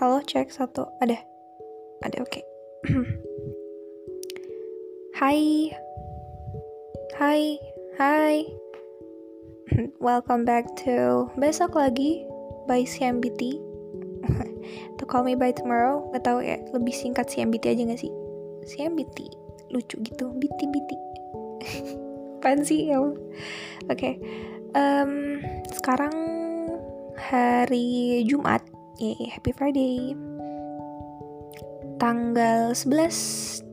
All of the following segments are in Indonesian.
Halo, cek satu. Ada. Ada, oke. Hai. Hai. Hai. Welcome back to Besok Lagi by CMBT. to Call Me By Tomorrow. Gak tau ya, lebih singkat CMBT aja gak sih? CMBT. Lucu gitu. BT-BT. Apaan sih ya Oke. Okay. Um, sekarang hari Jumat Yeay, happy Friday. Tanggal 11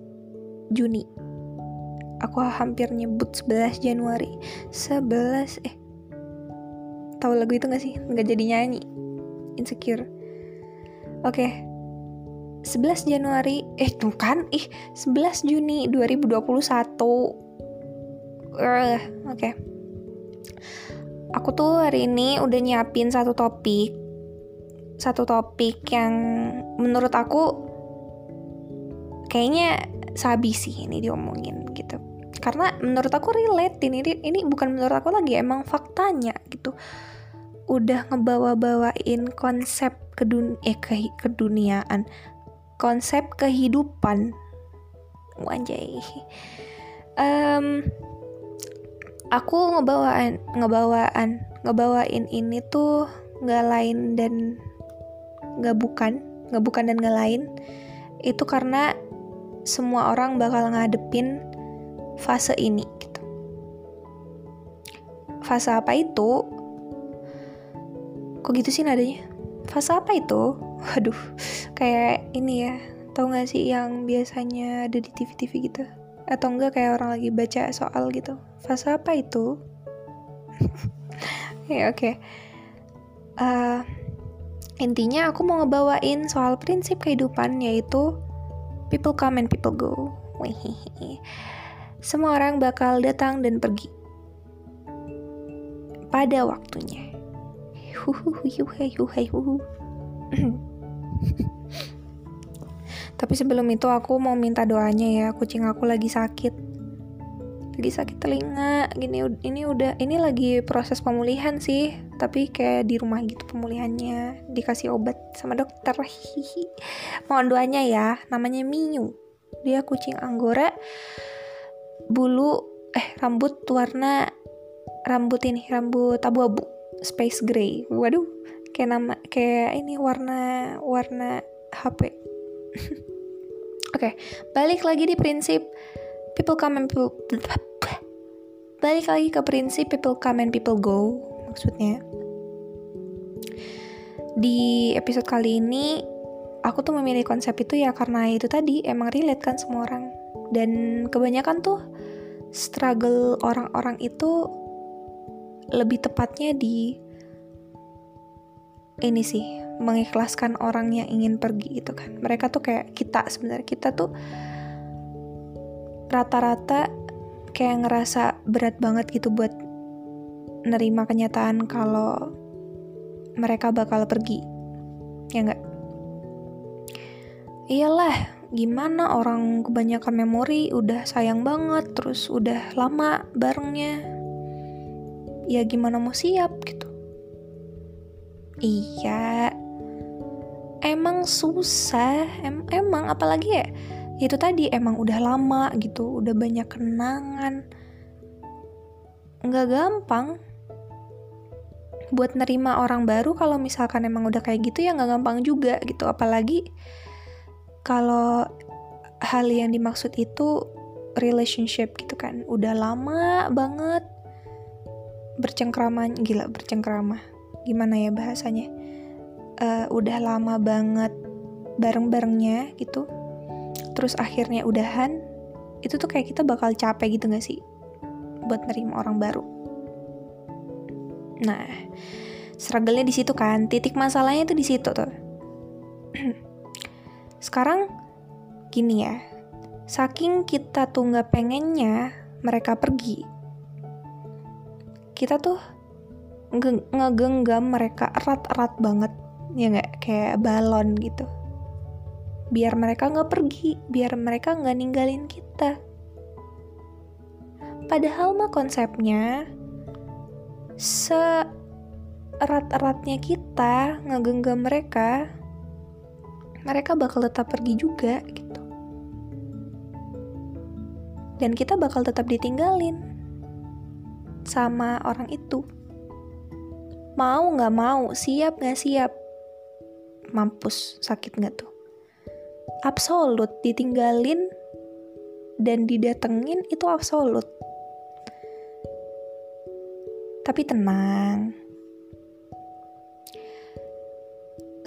Juni. Aku hampir nyebut 11 Januari. 11 eh Tahu lagu itu gak sih? Nggak jadi nyanyi. Insecure. Oke. Okay. 11 Januari eh tuh kan ih 11 Juni 2021 uh, oke okay. aku tuh hari ini udah nyiapin satu topik satu topik yang menurut aku kayaknya sabi sih ini diomongin gitu. Karena menurut aku relate ini ini bukan menurut aku lagi emang faktanya gitu. Udah ngebawa-bawain konsep kedun eh ke keduniaan konsep kehidupan. Wanjay um, aku ngebawaan ngebawaan ngebawain ini tuh nggak lain dan nggak bukan nggak bukan dan nggak lain itu karena semua orang bakal ngadepin fase ini gitu. Fase apa itu? Kok gitu sih nadanya? Fase apa itu? Waduh kayak ini ya tau gak sih yang biasanya ada di TV-TV gitu? Atau enggak kayak orang lagi baca soal gitu? Fase apa itu? Ya oke. Okay. uh, Intinya aku mau ngebawain soal prinsip kehidupan yaitu people come and people go. Semua orang bakal datang dan pergi. Pada waktunya. Tapi sebelum itu aku mau minta doanya ya, kucing aku lagi sakit lagi sakit telinga gini ini udah ini lagi proses pemulihan sih tapi kayak di rumah gitu pemulihannya dikasih obat sama dokter. Hihi mohon doanya ya namanya Miu dia kucing anggora bulu eh rambut warna rambut ini rambut abu-abu space gray. Waduh kayak nama kayak ini warna warna HP Oke, okay, balik lagi di prinsip people come and people balik lagi ke prinsip people come and people go maksudnya. Di episode kali ini aku tuh memilih konsep itu ya karena itu tadi emang relate kan semua orang. Dan kebanyakan tuh struggle orang-orang itu lebih tepatnya di ini sih mengikhlaskan orang yang ingin pergi gitu kan. Mereka tuh kayak kita sebenarnya kita tuh rata-rata kayak ngerasa berat banget gitu buat nerima kenyataan kalau mereka bakal pergi. Ya enggak? Iyalah, gimana orang kebanyakan memori udah sayang banget, terus udah lama barengnya. Ya gimana mau siap gitu. Iya, emang susah, em emang apalagi ya itu tadi emang udah lama gitu udah banyak kenangan. Nggak gampang. Buat nerima orang baru kalau misalkan emang udah kayak gitu ya nggak gampang juga gitu. Apalagi kalau hal yang dimaksud itu relationship gitu kan. Udah lama banget bercengkrama gila bercengkrama. Gimana ya bahasanya? Uh, udah lama banget bareng-barengnya gitu terus akhirnya udahan itu tuh kayak kita bakal capek gitu gak sih? Buat nerima orang baru. Nah struggle-nya di situ kan titik masalahnya itu di situ tuh. Sekarang gini ya saking kita tuh nggak pengennya mereka pergi kita tuh ngegenggam mereka erat-erat banget ya nggak? Kayak balon gitu biar mereka nggak pergi, biar mereka nggak ninggalin kita. Padahal mah konsepnya seerat-eratnya kita ngegenggam mereka, mereka bakal tetap pergi juga gitu. Dan kita bakal tetap ditinggalin sama orang itu. Mau nggak mau, siap nggak siap, mampus sakit nggak tuh? Absolut ditinggalin dan didatengin itu absolut. Tapi tenang.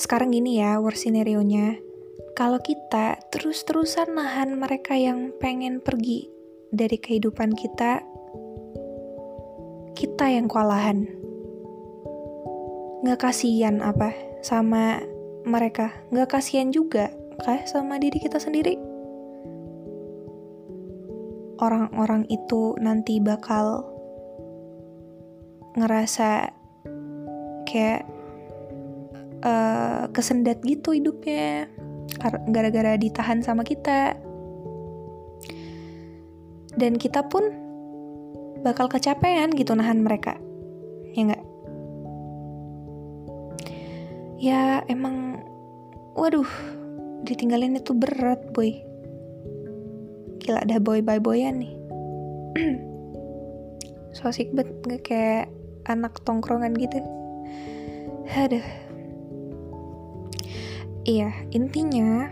Sekarang gini ya, worst scenario-nya. Kalau kita terus-terusan nahan mereka yang pengen pergi dari kehidupan kita, kita yang kewalahan. Nggak kasihan apa sama mereka? Nggak kasihan juga kah sama diri kita sendiri? Orang-orang itu nanti bakal ngerasa kayak uh, kesendat gitu hidupnya gara-gara ditahan sama kita dan kita pun bakal kecapean gitu nahan mereka ya nggak ya emang waduh ditinggalin itu berat boy. Gila ada boy bye boyan nih. So asik nggak kayak anak tongkrongan gitu. Aduh. Iya intinya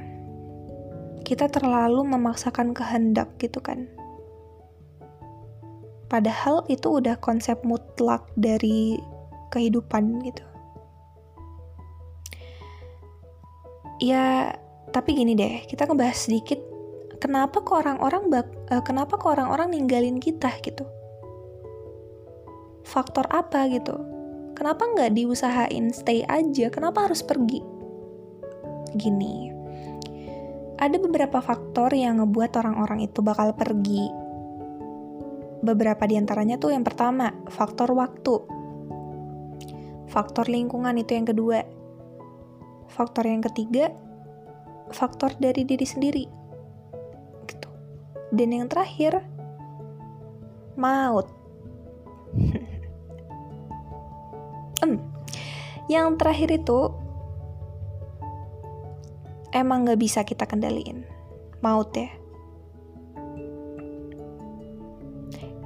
kita terlalu memaksakan kehendak gitu kan. Padahal itu udah konsep mutlak dari kehidupan gitu. Ya tapi gini deh kita ngebahas sedikit kenapa kok orang-orang bak uh, kenapa kok orang-orang ninggalin kita gitu? Faktor apa gitu? Kenapa nggak diusahain stay aja? Kenapa harus pergi? Gini ada beberapa faktor yang ngebuat orang-orang itu bakal pergi. Beberapa di antaranya tuh yang pertama faktor waktu. Faktor lingkungan itu yang kedua. Faktor yang ketiga faktor dari diri sendiri. Gitu. Dan yang terakhir maut. Hmm. yang terakhir itu emang gak bisa kita kendaliin. Maut ya.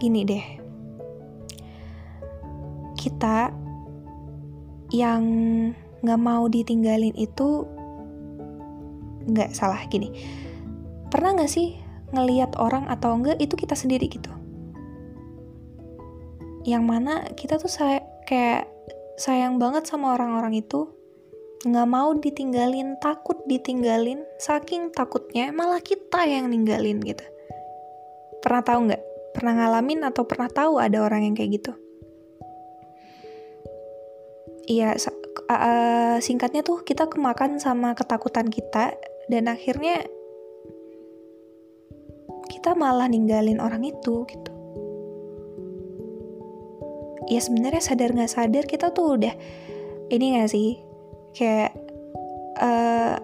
Gini deh. Kita yang gak mau ditinggalin itu nggak salah gini. Pernah gak sih ngeliat orang atau enggak itu kita sendiri gitu? Yang mana kita tuh saya kayak sayang banget sama orang-orang itu nggak mau ditinggalin takut ditinggalin saking takutnya malah kita yang ninggalin gitu. Pernah tahu nggak? Pernah ngalamin atau pernah tahu ada orang yang kayak gitu? Iya singkatnya tuh kita kemakan sama ketakutan kita dan akhirnya kita malah ninggalin orang itu gitu ya sebenarnya sadar nggak sadar kita tuh udah ini gak sih kayak uh,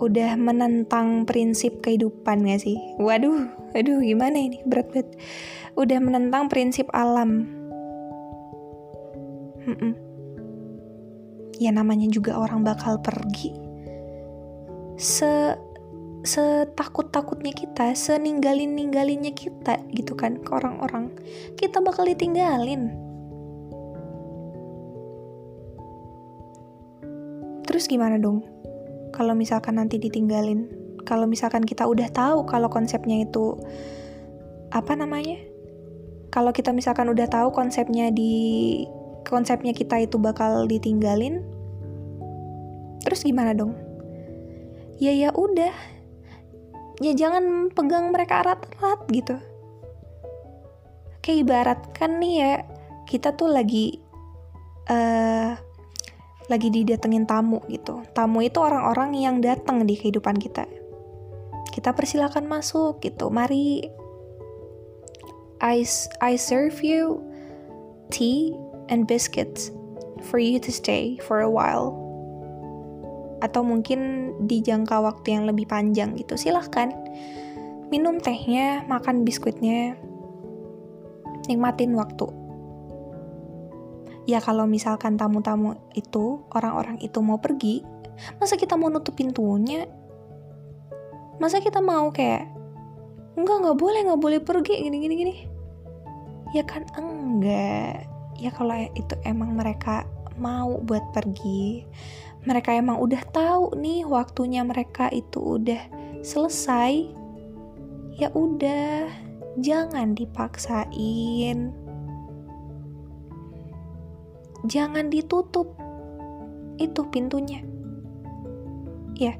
udah menentang prinsip kehidupan gak sih? Waduh, aduh gimana ini berat banget. Udah menentang prinsip alam. Mm-mm. Ya namanya juga orang bakal pergi. Se setakut-takutnya kita, seninggalin-ninggalinnya kita gitu kan ke orang-orang. Kita bakal ditinggalin Terus gimana dong? Kalau misalkan nanti ditinggalin, kalau misalkan kita udah tahu kalau konsepnya itu apa namanya? Kalau kita misalkan udah tahu konsepnya di konsepnya kita itu bakal ditinggalin, terus gimana dong? Ya ya udah, ya jangan pegang mereka erat-erat gitu. Kayak ibaratkan nih ya, kita tuh lagi uh, lagi didatengin tamu gitu. Tamu itu orang-orang yang datang di kehidupan kita. Kita persilakan masuk gitu. Mari I, I serve you tea and biscuits for you to stay for a while. Atau mungkin di jangka waktu yang lebih panjang gitu. Silahkan. Minum tehnya, makan biskuitnya, nikmatin waktu. Ya kalau misalkan tamu-tamu itu orang-orang itu mau pergi masa kita mau nutup pintunya? Masa kita mau kayak enggak nggak boleh nggak boleh pergi gini gini gini. Ya kan enggak. Ya kalau itu emang mereka mau buat pergi mereka emang udah tahu nih waktunya mereka itu udah selesai ya udah jangan dipaksain. Jangan ditutup itu pintunya. Ya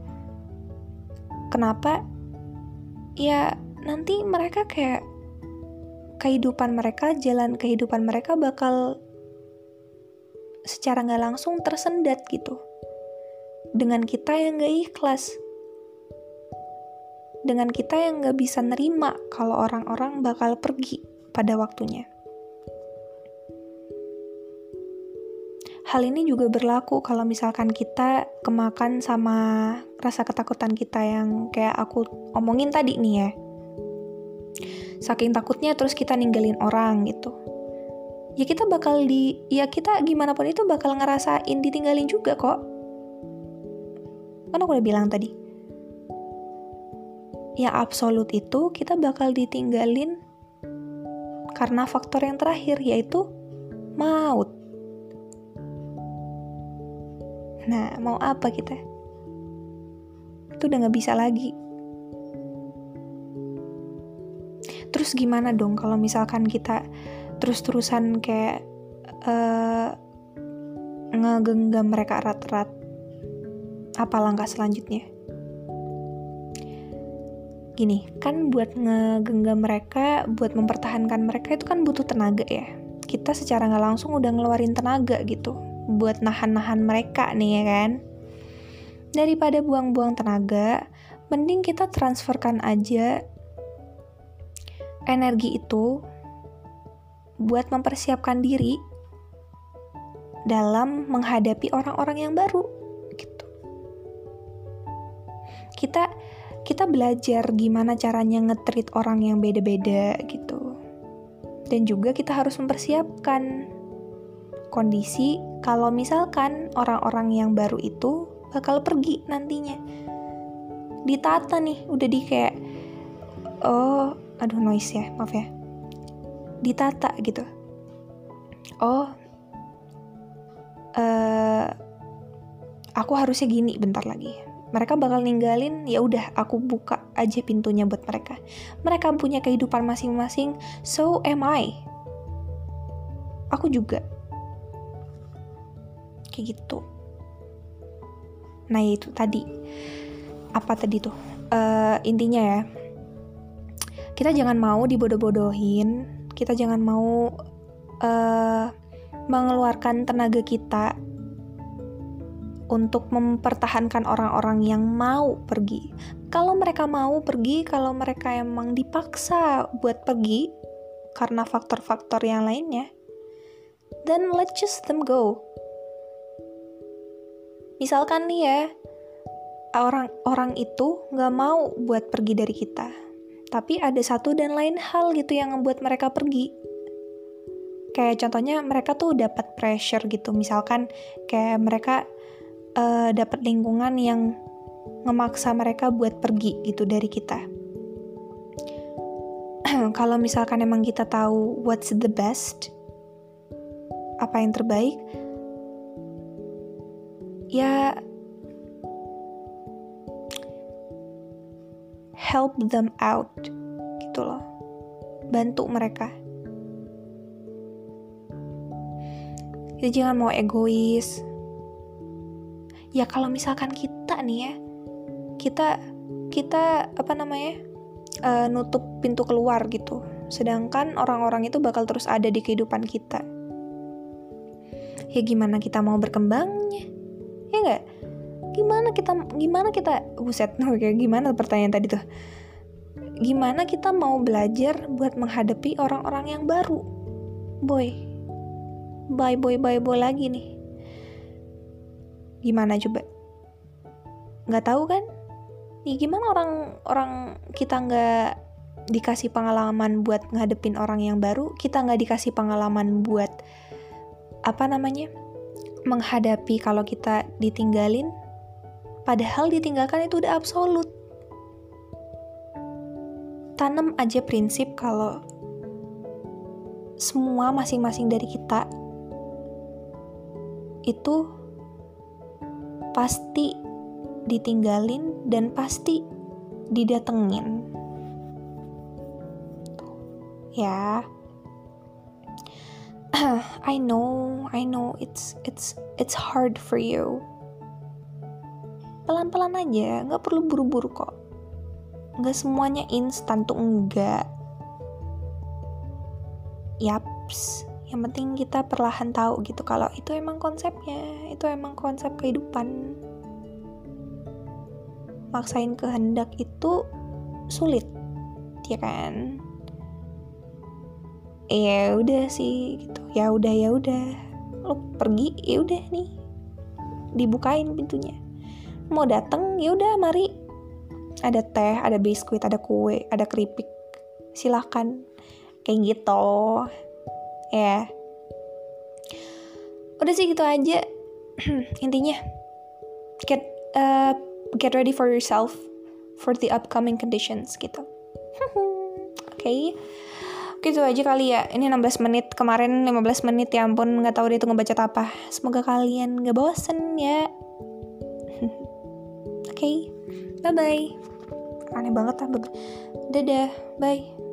kenapa? Ya nanti mereka kayak kehidupan mereka jalan kehidupan mereka bakal secara nggak langsung tersendat gitu dengan kita yang gak ikhlas dengan kita yang gak bisa nerima kalau orang-orang bakal pergi pada waktunya Hal ini juga berlaku kalau misalkan kita kemakan sama rasa ketakutan kita yang kayak aku omongin tadi nih ya. Saking takutnya terus kita ninggalin orang gitu. Ya kita bakal di, ya kita gimana pun itu bakal ngerasain ditinggalin juga kok. Kan aku udah bilang tadi. Ya absolut itu kita bakal ditinggalin karena faktor yang terakhir yaitu maut Nah, mau apa kita? Itu udah gak bisa lagi. Terus gimana dong kalau misalkan kita terus-terusan kayak uh, ngegenggam mereka erat-erat? Apa langkah selanjutnya? Gini, kan buat ngegenggam mereka, buat mempertahankan mereka itu kan butuh tenaga ya. Kita secara nggak langsung udah ngeluarin tenaga gitu buat nahan-nahan mereka nih ya kan. Daripada buang-buang tenaga, mending kita transferkan aja energi itu buat mempersiapkan diri dalam menghadapi orang-orang yang baru Kita kita belajar gimana caranya ngetrit orang yang beda-beda gitu. Dan juga kita harus mempersiapkan kondisi kalau misalkan orang-orang yang baru itu bakal pergi nantinya. Ditata nih, udah di kayak oh, aduh noise ya, maaf ya. Ditata gitu. Oh, uh, aku harusnya gini bentar lagi. Mereka bakal ninggalin, ya udah aku buka aja pintunya buat mereka. Mereka punya kehidupan masing-masing, so am I. Aku juga. Kayak gitu. Nah itu tadi. Apa tadi tuh? Uh, intinya ya. Kita jangan mau dibodoh-bodohin. Kita jangan mau uh, mengeluarkan tenaga kita untuk mempertahankan orang-orang yang mau pergi. Kalau mereka mau pergi, kalau mereka emang dipaksa buat pergi karena faktor-faktor yang lainnya, then let's just them go. Misalkan nih ya orang-orang itu nggak mau buat pergi dari kita. Tapi ada satu dan lain hal gitu yang membuat mereka pergi. Kayak contohnya mereka tuh dapat pressure gitu. Misalkan kayak mereka uh, dapat lingkungan yang ngemaksa mereka buat pergi gitu dari kita. Kalau misalkan emang kita tahu what's the best apa yang terbaik ya help them out gitu loh. Bantu mereka. Kita jangan mau egois ya kalau misalkan kita nih ya kita kita apa namanya uh, nutup pintu keluar gitu. Sedangkan orang-orang itu bakal terus ada di kehidupan kita. Ya gimana kita mau berkembangnya? Ya nggak? Gimana kita gimana kita buset kayak gimana pertanyaan tadi tuh? Gimana kita mau belajar buat menghadapi orang-orang yang baru? Boy bye boy bye boy lagi nih gimana coba? Nggak tahu kan? Ya gimana orang orang kita nggak dikasih pengalaman buat ngadepin orang yang baru? Kita nggak dikasih pengalaman buat apa namanya menghadapi kalau kita ditinggalin? Padahal ditinggalkan itu udah absolut. Tanam aja prinsip kalau semua masing-masing dari kita itu pasti ditinggalin dan pasti didatengin. Ya. I know, I know it's it's it's hard for you. Pelan-pelan aja, nggak perlu buru-buru kok nggak semuanya instan tuh enggak yaps yang penting kita perlahan tahu gitu kalau itu emang konsepnya itu emang konsep kehidupan. Maksain kehendak itu sulit ya kan? Ya udah sih gitu. Ya udah ya udah. Lo pergi ya udah nih. Dibukain pintunya. Mau dateng ya udah mari. Ada teh, ada biskuit, ada kue, ada keripik. Silahkan. Kayak gitu. Ya. Udah sih gitu aja. Intinya get uh, get ready for yourself for the upcoming conditions gitu. Oke. Okay. Gitu aja kali ya. Ini 16 menit. Kemarin 15 menit ya ampun nggak tahu dia tuh ngebaca apa. Semoga kalian gak bosen ya. Oke. Okay. Bye bye. Aneh banget lah. Dadah. Bye.